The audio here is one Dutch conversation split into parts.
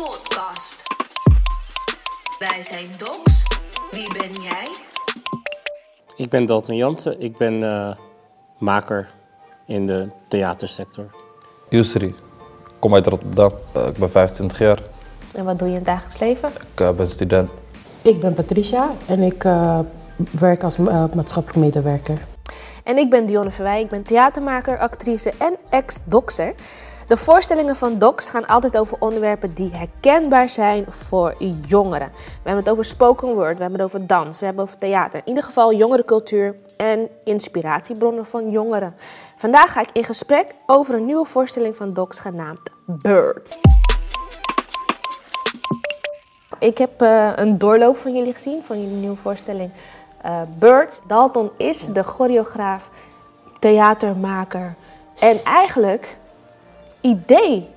podcast. Wij zijn Docs. Wie ben jij? Ik ben Dalton Jansen. Ik ben eh, maker in de theatersector. Yusri, ik kom uit Rotterdam. Eh, ik ben 25 jaar. En wat doe je in het dagelijks leven? Ik eh, ben student. Ik ben Patricia en ik eh, werk als maatschappelijk medewerker. En ik ben Dionne Verwij. Ik ben theatermaker, actrice en ex-doxer. De voorstellingen van Docs gaan altijd over onderwerpen die herkenbaar zijn voor jongeren. We hebben het over spoken word, we hebben het over dans, we hebben het over theater. In ieder geval jongerencultuur en inspiratiebronnen van jongeren. Vandaag ga ik in gesprek over een nieuwe voorstelling van Docs genaamd Bird. Ik heb eh, een doorloop van jullie gezien, van jullie nieuwe voorstelling eh, Bird. Dalton is de choreograaf, theatermaker en eigenlijk idee,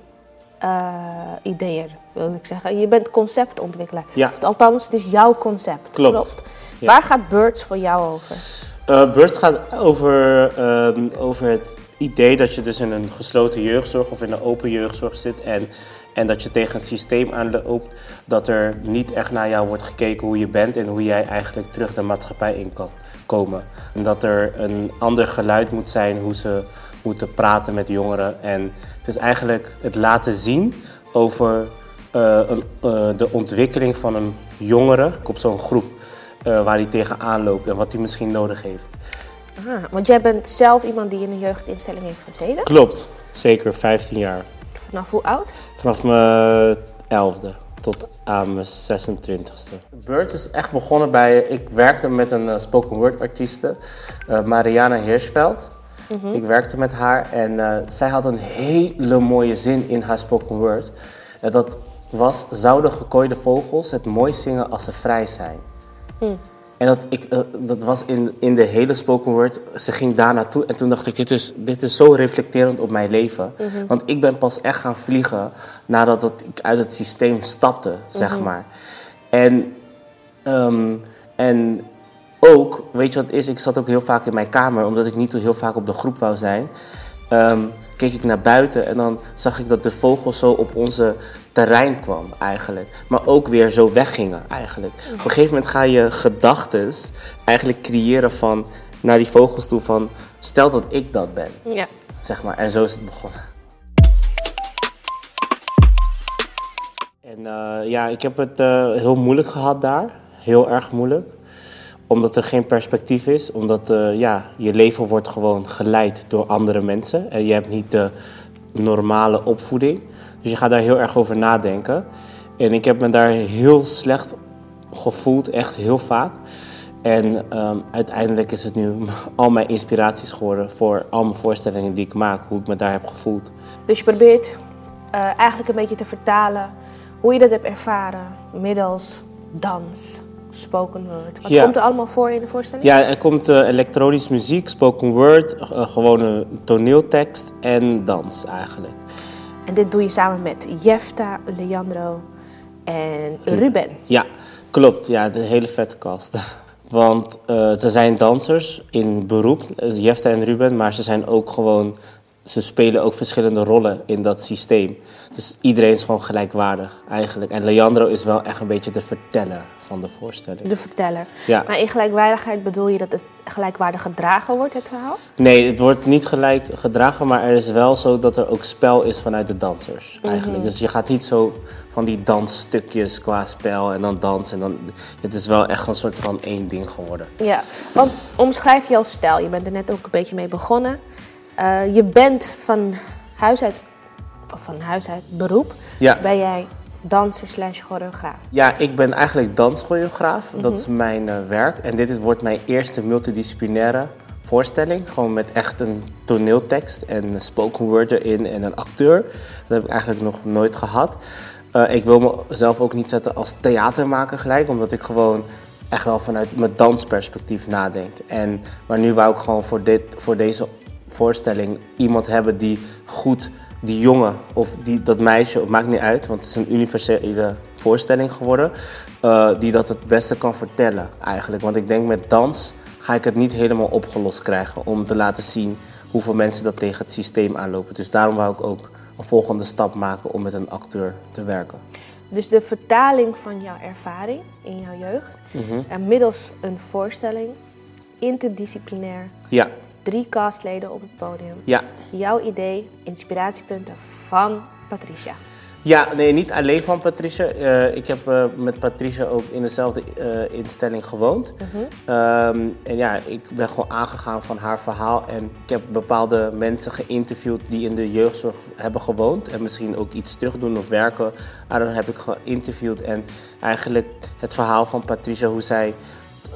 eh ideeër, wil ik zeggen. Je bent conceptontwikkelaar. Ja. Althans, het is jouw concept. Klopt. Ja. Waar gaat Birds voor jou over? Eh Bird gaat over, ehm, over het idee dat je dus in een gesloten jeugdzorg of in een open jeugdzorg zit. En, en dat je tegen een systeem aanloopt dat er niet echt naar jou wordt gekeken hoe je bent en hoe jij eigenlijk terug de maatschappij in kan komen. En dat er een ander geluid moet zijn hoe ze moeten praten met jongeren. En het is eigenlijk het laten zien over eh, een, eh, de ontwikkeling van een jongere op zo'n groep. eh, waar hij tegenaan loopt en wat hij misschien nodig heeft. Ah, want jij bent zelf iemand die in een jeugdinstelling heeft gezeten. Klopt, zeker 15 jaar. Vanaf hoe oud? Vanaf mijn 11e tot aan mijn 26e. Bird is echt begonnen bij. Ik werkte met een spoken word artieste, eh, Ik werkte met haar en eh, zij had een hele mooie zin in haar spoken word. En dat was: Zouden gekooide vogels het mooi zingen als ze vrij zijn? En dat, ik, eh, dat was in, in de hele spoken word. Ze ging daar naartoe en toen dacht ik, dit is, dit is zo reflecterend op mijn leven. Want ik ben pas echt gaan vliegen nadat dat ik uit het systeem stapte, zeg maar. En, ehm, en ook, weet je wat is? Ik zat ook heel vaak in mijn kamer, omdat ik niet zo heel vaak op de groep wou zijn. Ehm, keek ik naar buiten en dan zag ik dat de vogels zo op onze terrein kwam eigenlijk. Maar ook weer zo weggingen eigenlijk. Op een gegeven moment ga je gedachten eigenlijk creëren van naar die vogels toe van stel dat ik dat ben, Ja. zeg maar. En zo is het begonnen. En eh, ja, ik heb het eh, heel moeilijk gehad daar. Heel erg moeilijk. Omdat er geen perspectief is. Omdat eh, ja, je leven wordt gewoon geleid door andere mensen. En je hebt niet de normale opvoeding. Dus je gaat daar heel erg over nadenken. En ik heb me daar heel slecht gevoeld, echt heel vaak. En ehm, uiteindelijk is het nu al mijn inspiraties geworden voor al mijn voorstellingen die ik maak, hoe ik me daar heb gevoeld. Dus je probeert eh, eigenlijk een beetje te vertalen hoe je dat hebt ervaren middels dans, spoken word. Wat Ja. komt er allemaal voor in de voorstelling? Ja, er komt eh, elektronische muziek, spoken word, eh, gewone toneeltekst en dans eigenlijk. En dit doe je samen met Jefta, Leandro en Ruben. Ja, klopt. Ja, de hele vette cast. Want eh, ze zijn dansers in beroep, Jefta en Ruben, maar ze zijn ook gewoon, ze spelen ook verschillende rollen in dat systeem. Dus iedereen is gewoon gelijkwaardig eigenlijk. En Leandro is wel echt een beetje de verteller van de voorstelling. De verteller. Ja. Maar in gelijkwaardigheid bedoel je dat het gelijkwaardig gedragen wordt, het verhaal? Nee, het wordt niet gelijk gedragen, maar er is wel zo dat er ook spel is vanuit de dansers eigenlijk. Dus je gaat niet zo van die dansstukjes qua spel en dan dansen. En dan, het is wel echt een soort van één ding geworden. Ja, want omschrijf jouw stijl. Je bent er net ook een beetje mee begonnen. Eh, je bent van huis uit, of van huis uit beroep, Ja. ben jij danser slash choreograaf. Ja, ik ben eigenlijk danschoreograaf. Dat is mijn eh, werk. En dit is, wordt mijn eerste multidisciplinaire voorstelling. Gewoon met echt een toneeltekst en een spoken word erin en een acteur. Dat heb ik eigenlijk nog nooit gehad. Eh, ik wil mezelf ook niet zetten als theatermaker gelijk, omdat ik gewoon echt wel vanuit mijn dansperspectief nadenk. En, maar nu wou ik gewoon voor, dit, voor deze voorstelling iemand hebben die goed die jongen of die, dat meisje, het maakt niet uit, want het is een universele voorstelling geworden, eh, die dat het beste kan vertellen eigenlijk. Want ik denk met dans ga ik het niet helemaal opgelost krijgen om te laten zien hoeveel mensen dat tegen het systeem aanlopen. Dus daarom wou ik ook een volgende stap maken om met een acteur te werken. Dus de vertaling van jouw ervaring in jouw jeugd, en middels een voorstelling, interdisciplinair, Ja, drie castleden op het podium. ja. Jouw idee, inspiratiepunten van Patricia. Ja, nee, niet alleen van Patricia. Eh, ik heb eh, met Patricia ook in dezelfde eh, instelling gewoond. Ehm, en ja, ik ben gewoon aangegaan van haar verhaal. En ik heb bepaalde mensen geïnterviewd die in de jeugdzorg hebben gewoond. En misschien ook iets terugdoen of werken. En dan heb ik geïnterviewd. En eigenlijk het verhaal van Patricia, hoe zij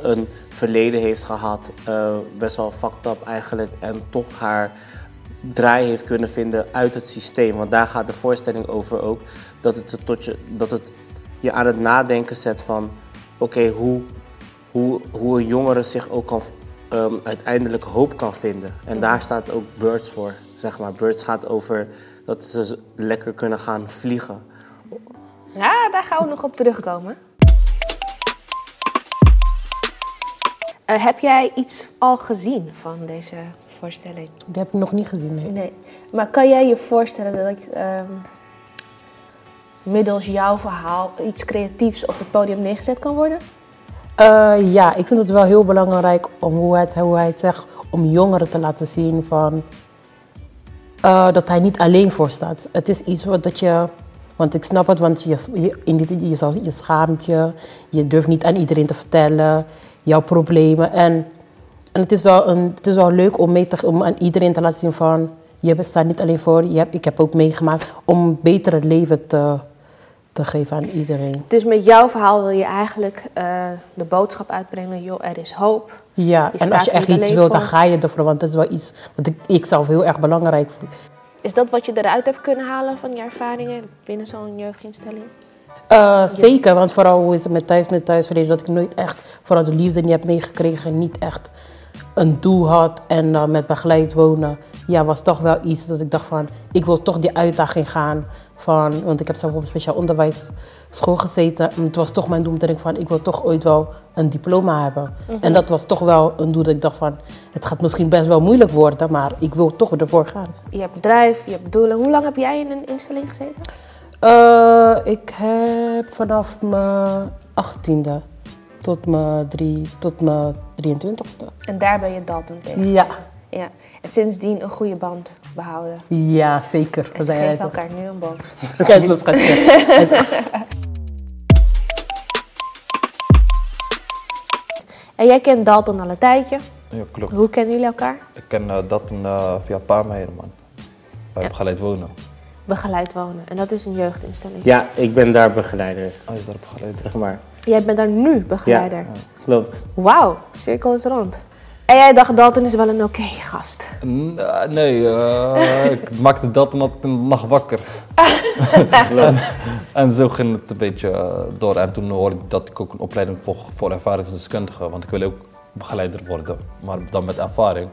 een verleden heeft gehad. eh, best wel fucked up eigenlijk. En toch haar draai heeft kunnen vinden uit het systeem. Want daar gaat de voorstelling over ook. Dat het, tot je, dat het je aan het nadenken zet van... Oké, hoe, hoe, hoe een jongere zich ook kan, ehm, uiteindelijk hoop kan vinden. En daar staat ook Birds voor, zeg maar. Birds gaat over dat ze lekker kunnen gaan vliegen. Ja, daar gaan we nog op terugkomen. Eh, heb jij iets al gezien van deze voorstelling? Die heb ik nog niet gezien, nee. Nee. Maar kan jij je voorstellen dat ik ehm, middels jouw verhaal iets creatiefs op het podium neergezet kan worden? Eh, ja, ik vind het wel heel belangrijk om hoe hij het, hoe hij het zegt, om jongeren te laten zien van, eh, dat hij niet alleen voor staat. Het is iets wat dat je, want ik snap het, want je, je, je, je schaamt je, je durft niet aan iedereen te vertellen, jouw problemen. En, en het, is wel een, het is wel leuk om, mee te, om aan iedereen te laten zien van, je bestaat niet alleen voor, je hebt, ik heb ook meegemaakt om een betere leven te, te geven aan iedereen. Dus met jouw verhaal wil je eigenlijk eh, de boodschap uitbrengen, joh, er is hoop. Ja, Je en als je echt iets wilt, dan ga je ervoor. Want dat is wel iets wat ik, ik zelf heel erg belangrijk vind. Is dat wat je eruit hebt kunnen halen van je ervaringen binnen zo'n jeugdinstelling? Eh, Zeker, want vooral hoe is het met thuis, met thuisverleden, dat ik nooit echt, vooral de liefde niet heb meegekregen, niet echt een doel had. En dan met begeleid wonen, ja, was toch wel iets dat ik dacht van, ik wil toch die uitdaging gaan. Van, want ik heb zelf op een speciaal onderwijsschool gezeten. En het was toch mijn doel om te denken van, ik wil toch ooit wel een diploma hebben. En dat was toch wel een doel dat ik dacht van, het gaat misschien best wel moeilijk worden, maar ik wil toch ervoor gaan. Je hebt bedrijf, je hebt doelen. Hoe lang heb jij in een instelling gezeten? Eh, ik heb vanaf mijn achttiende tot mijn, drie, tot mijn 23ste. En daar ben je Dalton tegen. Ja, Ja. En sindsdien een goede band behouden. ja zeker. En ze geven elkaar nu een box. Kijk, dat gaat En jij kent Dalton al een tijdje. Ja, klopt. Hoe kennen jullie elkaar? Ik ken eh, dat een, eh, via Paarmeijer, man. Bij Ja. begeleid wonen. Begeleid wonen. En dat is een jeugdinstelling. Ja, ik ben daar begeleider, Hij is daar begeleid. zeg maar. Jij bent daar nu begeleider. Klopt. Wauw, cirkel is rond. En jij dacht Dalton is wel een oké gast. Eh, nee, eh, ik maakte dat en altijd nacht wakker. klopt. En zo ging het een beetje eh, door. En toen hoorde ik dat ik ook een opleiding volg voor ervaringsdeskundige. Want ik wil ook begeleider worden, maar dan met ervaring.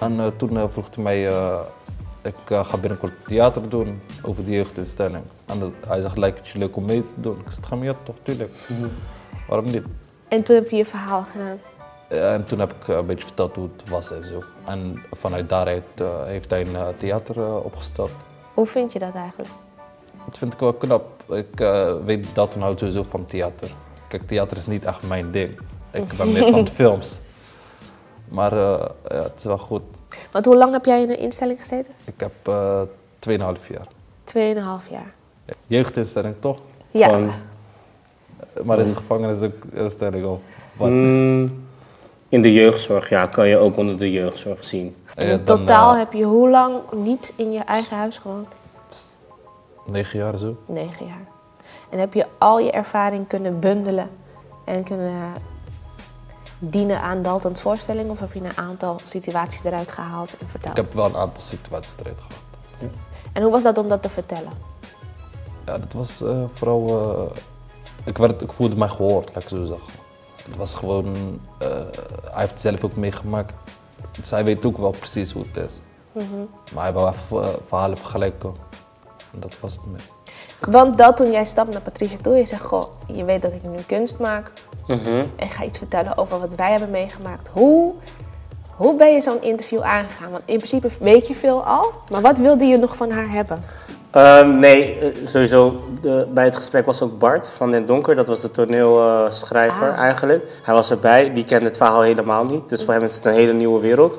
En eh, toen vroeg hij mij, eh, ik eh, ga binnenkort theater doen over de jeugdinstelling. En dat- hij zegt, lijkt het je leuk om mee te doen? Ik zeg, ja toch, tuurlijk. Waarom niet? En toen heb je je verhaal gedaan. En toen heb ik eh, een beetje verteld hoe het was en zo. En vanuit daaruit eh, heeft hij een theater opgestart. Hoe vind je dat eigenlijk? Dat vind ik wel knap. Ik weet dat toen houdt sowieso van theater. Kijk, theater is niet echt mijn ding. Ik ben meer van de films. Maar eh, ja, het is wel goed. Want hoe lang heb jij in een instelling gezeten? Ik heb eh 2,5 jaar. Tweeënhalf jaar. Jeugdinstelling toch? Ja. Maar is gevangenis ook instelling al. Wat? mm, in de jeugdzorg, ja, kan je ook onder de jeugdzorg zien. En Ja, in dan, totaal heb je hoe lang niet in je eigen huis gewoond? Negen jaar zo. Negen jaar. En heb je al je ervaring kunnen bundelen en kunnen dienen aan Dalton's voorstelling? Of heb je een aantal situaties eruit gehaald en verteld? Ik heb wel een aantal situaties eruit gehad. En hoe was dat om dat te vertellen? Ja, dat was eh, vooral. eh, ik, werd, ik voelde mij gehoord, laat ik zo zeggen. Het was gewoon. eh, hij heeft het zelf ook meegemaakt. Dus hij weet ook wel precies hoe het is. Maar hij wou even verhalen vergelijken. En dat was het meer. Want dat toen jij stapt naar Patricia toe, je zegt, goh, je weet dat ik nu kunst maak. Mhm. En ga iets vertellen over wat wij hebben meegemaakt. Hoe Hoe ben je zo'n interview aangegaan? Want in principe weet je veel al, maar wat wilde je nog van haar hebben? Ehm, nee, eh, sowieso. De, bij het gesprek was ook Bart van Den Donker. Dat was de toneelschrijver Ah. eigenlijk. Hij was erbij. Die kende het verhaal helemaal niet. Dus voor hem is het een hele nieuwe wereld.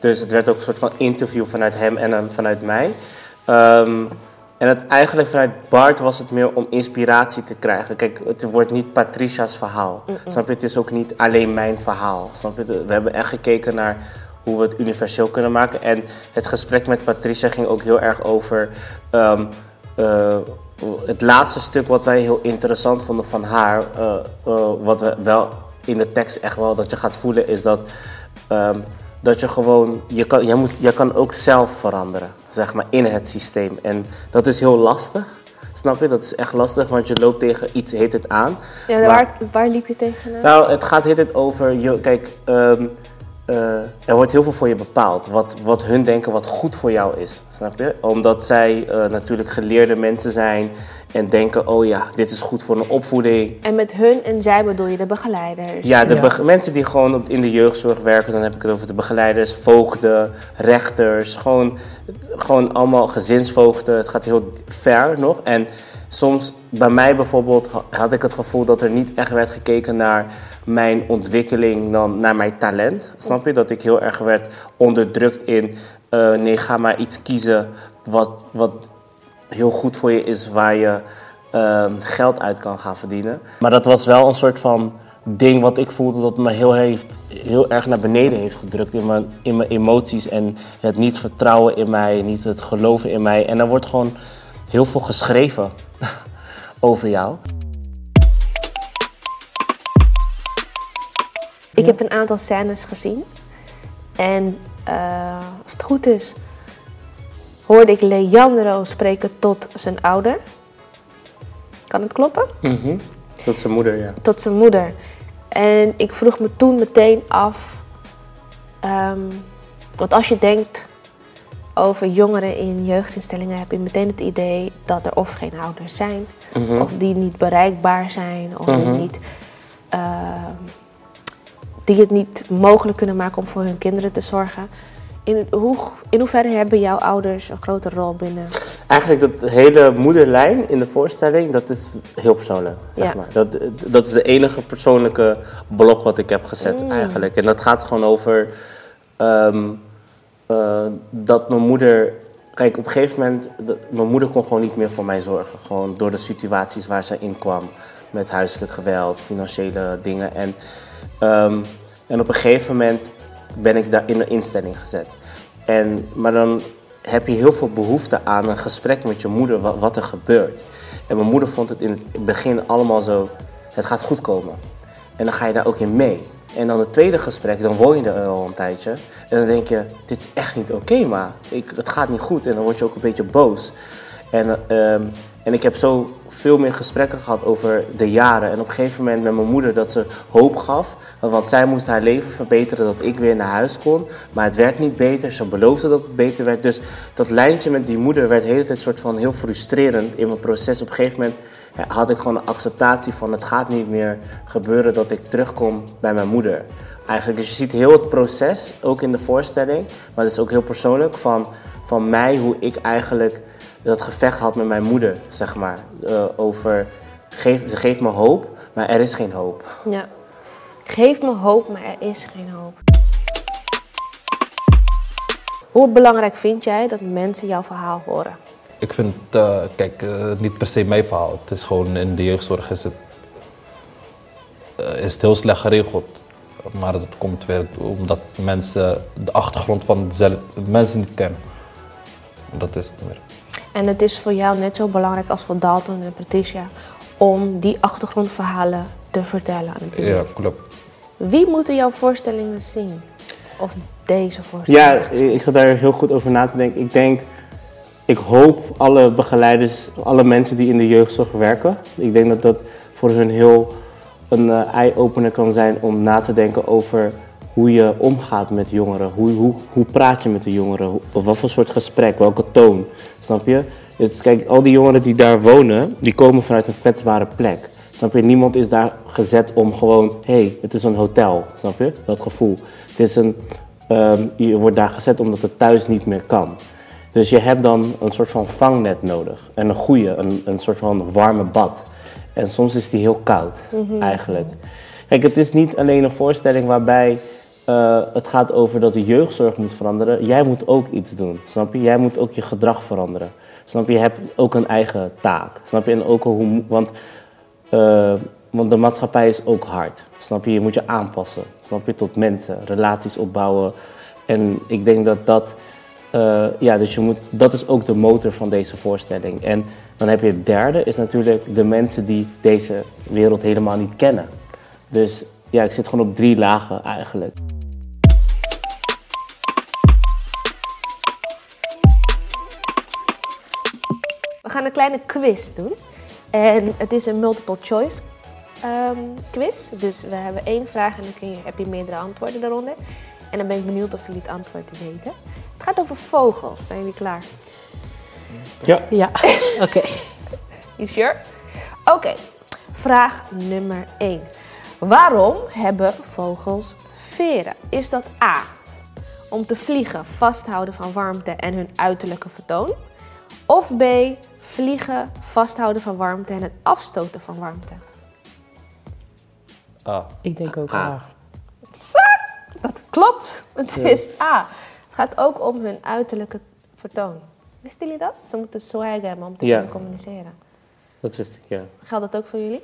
Dus het werd ook een soort van interview vanuit hem en dan vanuit mij. Ehm, en het, eigenlijk vanuit Bart was het meer om inspiratie te krijgen. Kijk, het wordt niet Patricia's verhaal. Snap je? Het is ook niet alleen mijn verhaal. Snap je? We hebben echt gekeken naar hoe we het universeel kunnen maken. En het gesprek met Patricia ging ook heel erg over ehm, eh, het laatste stuk wat wij heel interessant vonden van haar. eh, eh, wat we wel in de tekst echt wel dat je gaat voelen, is dat, ehm, dat je gewoon, je kan, je, moet, je kan ook zelf veranderen, zeg maar, in het systeem. En dat is heel lastig. Snap je? Dat is echt lastig, want je loopt tegen iets, heet het aan. Ja, Maar- waar, waar liep je tegenaan? nou, het gaat heel het over, je, kijk, ehm, eh, er wordt heel veel voor je bepaald. Wat, wat hun denken wat goed voor jou is, snap je? Omdat zij eh, natuurlijk geleerde mensen zijn en denken, oh ja, dit is goed voor een opvoeding. En met hun en zij bedoel je de begeleiders. Ja, de Ja. mensen die gewoon op, in de jeugdzorg werken, dan heb ik het over de begeleiders, voogden, rechters, gewoon, gewoon allemaal gezinsvoogden. Het gaat heel ver nog. En soms, bij mij bijvoorbeeld, ha- had ik het gevoel dat er niet echt werd gekeken naar mijn ontwikkeling dan naar mijn talent. Snap je? Dat ik heel erg werd onderdrukt in, eh, nee, ga maar iets kiezen wat, wat heel goed voor je is, waar je ehm, geld uit kan gaan verdienen. Maar dat was wel een soort van ding wat ik voelde dat me heel, heeft, heel erg naar beneden heeft gedrukt in mijn, in mijn emoties en het niet vertrouwen in mij, niet het geloven in mij. En er wordt gewoon heel veel geschreven over jou. Ik heb een aantal scènes gezien. En eh, als het goed is, hoorde ik Leandro spreken tot zijn ouder. Kan het kloppen? Dat is zijn moeder, ja. Tot zijn moeder. En ik vroeg me toen meteen af. ehm, want als je denkt over jongeren in jeugdinstellingen, heb je meteen het idee dat er of geen ouders zijn, of die niet bereikbaar zijn, of die, niet, ehm, die het niet mogelijk kunnen maken om voor hun kinderen te zorgen. In, hoe, in hoeverre hebben jouw ouders een grote rol binnen? Eigenlijk dat hele moederlijn in de voorstelling, dat is heel persoonlijk. Zeg Ja. maar. dat, dat is de enige persoonlijke blok wat ik heb gezet eigenlijk. En dat gaat gewoon over ehm, eh, dat mijn moeder... Kijk, op een gegeven moment, dat- mijn moeder kon gewoon niet meer voor mij zorgen. Gewoon door de situaties waar ze in kwam. Met huiselijk geweld, financiële dingen. En, ehm, en op een gegeven moment ben ik daar in een instelling gezet. En, maar dan heb je heel veel behoefte aan een gesprek met je moeder, wat, er gebeurt. En mijn moeder vond het in het begin allemaal zo, het gaat goed komen. En dan ga je daar ook in mee. En dan het tweede gesprek, dan woon je er al een tijdje. En dan denk je, dit is echt niet oké, maar ik, het gaat niet goed. En dan word je ook een beetje boos. En, ehm, en ik heb zo veel meer gesprekken gehad over de jaren. En op een gegeven moment met mijn moeder dat ze hoop gaf. Want zij moest haar leven verbeteren, dat ik weer naar huis kon. Maar het werd niet beter. Ze beloofde dat het beter werd. Dus dat lijntje met die moeder werd de hele tijd soort van heel frustrerend in mijn proces. Op een gegeven moment had ik gewoon een acceptatie van het gaat niet meer gebeuren dat ik terugkom bij mijn moeder. Eigenlijk, dus je ziet heel het proces, ook in de voorstelling. Maar het is ook heel persoonlijk van, van mij, hoe ik eigenlijk dat gevecht had met mijn moeder, zeg maar. eh, over, geef, ze geeft me hoop, maar er is geen hoop. Ja. Geef me hoop, maar er is geen hoop. Hoe belangrijk vind jij dat mensen jouw verhaal horen? Ik vind, eh, kijk, eh, niet per se mijn verhaal. Het is gewoon in de jeugdzorg is het, eh, is het heel slecht geregeld. Maar dat komt weer omdat mensen de achtergrond van zelf, mensen niet kennen. Dat is het meer. En het is voor jou net zo belangrijk als voor Dalton en Patricia om die achtergrondverhalen te vertellen aan het. Ja, klopt. Wie moeten jouw voorstellingen zien? Of deze voorstelling? Ja, ik ga daar heel goed over na te denken. Ik denk, ik hoop alle begeleiders, alle mensen die in de jeugdzorg werken. Ik denk dat dat voor hun heel een eh, eye-opener kan zijn om na te denken over hoe je omgaat met jongeren. Hoe, hoe, hoe praat je met de jongeren? Wat voor soort gesprek, welke toon, snap je? Is, kijk, al die jongeren die daar wonen, die komen vanuit een kwetsbare plek. Snap je? Niemand is daar gezet om gewoon, hé, hey, het is een hotel, snap je? Dat gevoel. Het is een, ehm, je wordt daar gezet omdat het thuis niet meer kan. Dus je hebt dan een soort van vangnet nodig. En een goede, een, een soort van warme bad. En soms is die heel koud, eigenlijk. Kijk, het is niet alleen een voorstelling waarbij eh, het gaat over dat de jeugdzorg moet veranderen. Jij moet ook iets doen, snap je? Jij moet ook je gedrag veranderen. Snap je? Je hebt ook een eigen taak. Snap je? En ook hoe, want, eh, want de maatschappij is ook hard. Snap je? Je moet je aanpassen. Snap je? Tot mensen, relaties opbouwen. En ik denk dat dat, eh, ja, dus je moet, dat is ook de motor van deze voorstelling. En dan heb je het derde, is natuurlijk de mensen die deze wereld helemaal niet kennen. Dus ja, ik zit gewoon op drie lagen eigenlijk. Gaan een kleine quiz doen. En het is een multiple choice ehm, quiz. Dus we hebben één vraag en dan kun je, heb je meerdere antwoorden daaronder. En dan ben ik benieuwd of jullie het antwoord weten. Het gaat over vogels. Zijn jullie klaar? Ja. Ja, oké. You sure? Oké, vraag nummer 1. Waarom hebben vogels veren? Is dat A. Om te vliegen, vasthouden van warmte en hun uiterlijke vertoon? Of B. Vliegen, vasthouden van warmte en het afstoten van warmte? Ah, Ik denk ook Ah. A. Dat klopt. Het is A. Het gaat ook om hun uiterlijke vertoon. Wisten jullie dat? Ze moeten swag hebben om te Ja. kunnen communiceren. Dat wist ik, ja. Geldt dat ook voor jullie?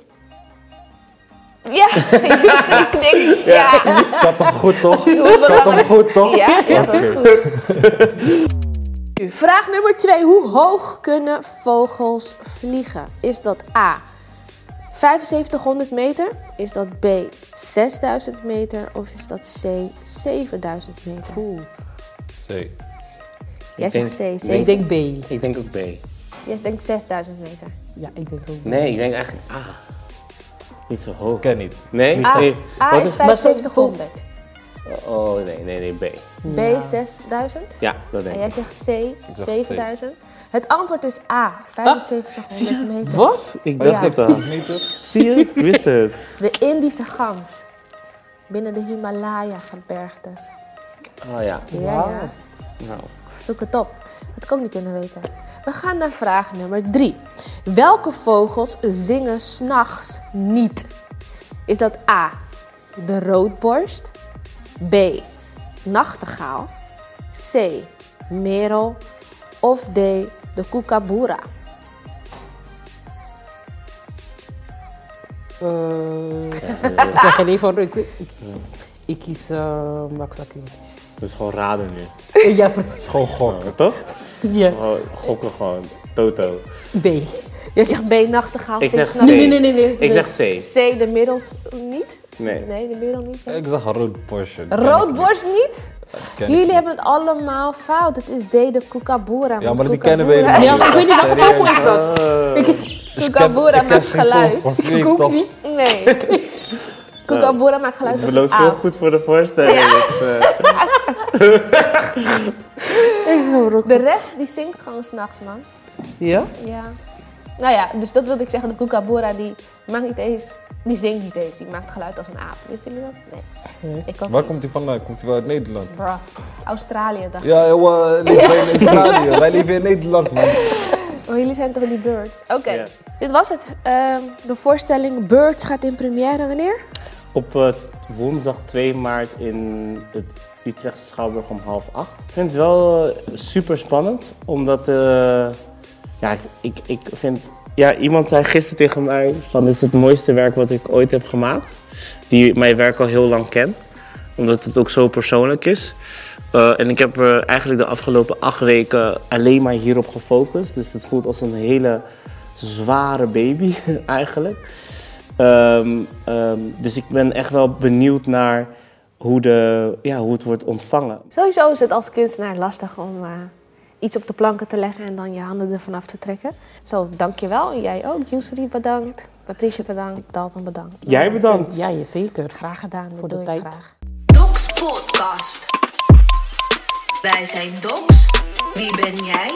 Ja, ik denk, ja. ik had hem goed toch? Hem belangrijk- goed toch? Ja, ja dat is goed. Nu, Vraag nummer twee. Hoe hoog kunnen vogels vliegen? Is dat A, 7500 meter? Is dat B, 6000 meter? Of is dat C, 7000 meter? C. Jij denk- zegt C, Ik 7. denk B. Ik denk ook B. Jij denkt 6000 meter. Ja, ik denk ook B. Nee, ik denk eigenlijk A. Niet zo hoog. Ik ken niet. Nee? A, nee. A Wat is is... 7500. Oh, nee, nee, nee, B. B, 6000. Ja, dat denk En ik. jij zegt C, zeg C. 7000. Het antwoord is A, 7500 meter. Wat? Ik dacht het al. Zie je? Ik wist het. De Indische gans. Binnen de Himalaya-gebergtes. Oh ja. Ja, ja. Nou. Zoek het op. Dat kan ik niet kunnen weten. We gaan naar vraag nummer 3. Welke vogels zingen s'nachts niet? Is dat A. De roodborst? B. Nachtegaal? C. Merel? Of D. De kookaburra? Eh, ik idee van. Ik, ik, ik kies. Max, ik kies. Dat is gewoon raden nu. Ja, Het precies. is gewoon gok. Toch? Ja. Gewoon gokken gewoon. Toto. B. Jij zegt B. Nachtegaal? Ik zeg C. Nee, nee, nee, nee. Ik zeg C. C. De middels niet? Nee. Nee, de middel niet. Ik zag een rood Porsche. Roodborst niet? Jullie niet. hebben het allemaal fout. Het is D, de kookaburra. Ja, maar die kennen we helemaal Ja, maar ik weet niet welke Serieus. vogel is dat. Ken maakt geluid. ik ook niet. Nee. Kookaburra maakt geluid Het als belooft veel aap. goed voor de voorstelling. Het, eh, De rest die zingt gewoon s'nachts, man. ja? Ja. Nou ja, dus dat wilde ik zeggen. De kookaburra die maakt niet eens... Die zingt niet eens. Die maakt geluid als een aap. Wisten jullie dat? Nee. Ik Waar niet. komt hij vandaan? Komt hij wel uit Nederland? Bruh. Australië, dacht ik. Ja, uh, nee, wij in Australië. Wij leven in Nederland, man. Oh, jullie zijn toch die birds? Oké. Ja. Dit was het. Ehm, de voorstelling Birds gaat in première wanneer? Op eh, woensdag 2 maart in het Utrechtse Schouwburg om half acht. Ik vind het wel eh, super spannend, omdat eh, ja, ik, ik, vind. Ja, iemand zei gisteren tegen mij: van dit is het mooiste werk wat ik ooit heb gemaakt. Die mijn werk al heel lang kent, omdat het ook zo persoonlijk is. Eh, en ik heb er eigenlijk de afgelopen acht weken alleen maar hierop gefocust. Dus het voelt als een hele zware baby eigenlijk. Ehm, ehm, dus ik ben echt wel benieuwd naar hoe, de, ja, hoe het wordt ontvangen. Sowieso is het als kunstenaar lastig om eh, iets op de planken te leggen en dan je handen ervan af te trekken. Zo, dankjewel. Jij ook. Yusri bedankt. Patricia bedankt. Dalton bedankt. Jij bedankt. Ja, je zeker. Graag gedaan. Dat Voor de tijd. graag. Docs Podcast. Wij zijn Docs. Wie ben jij?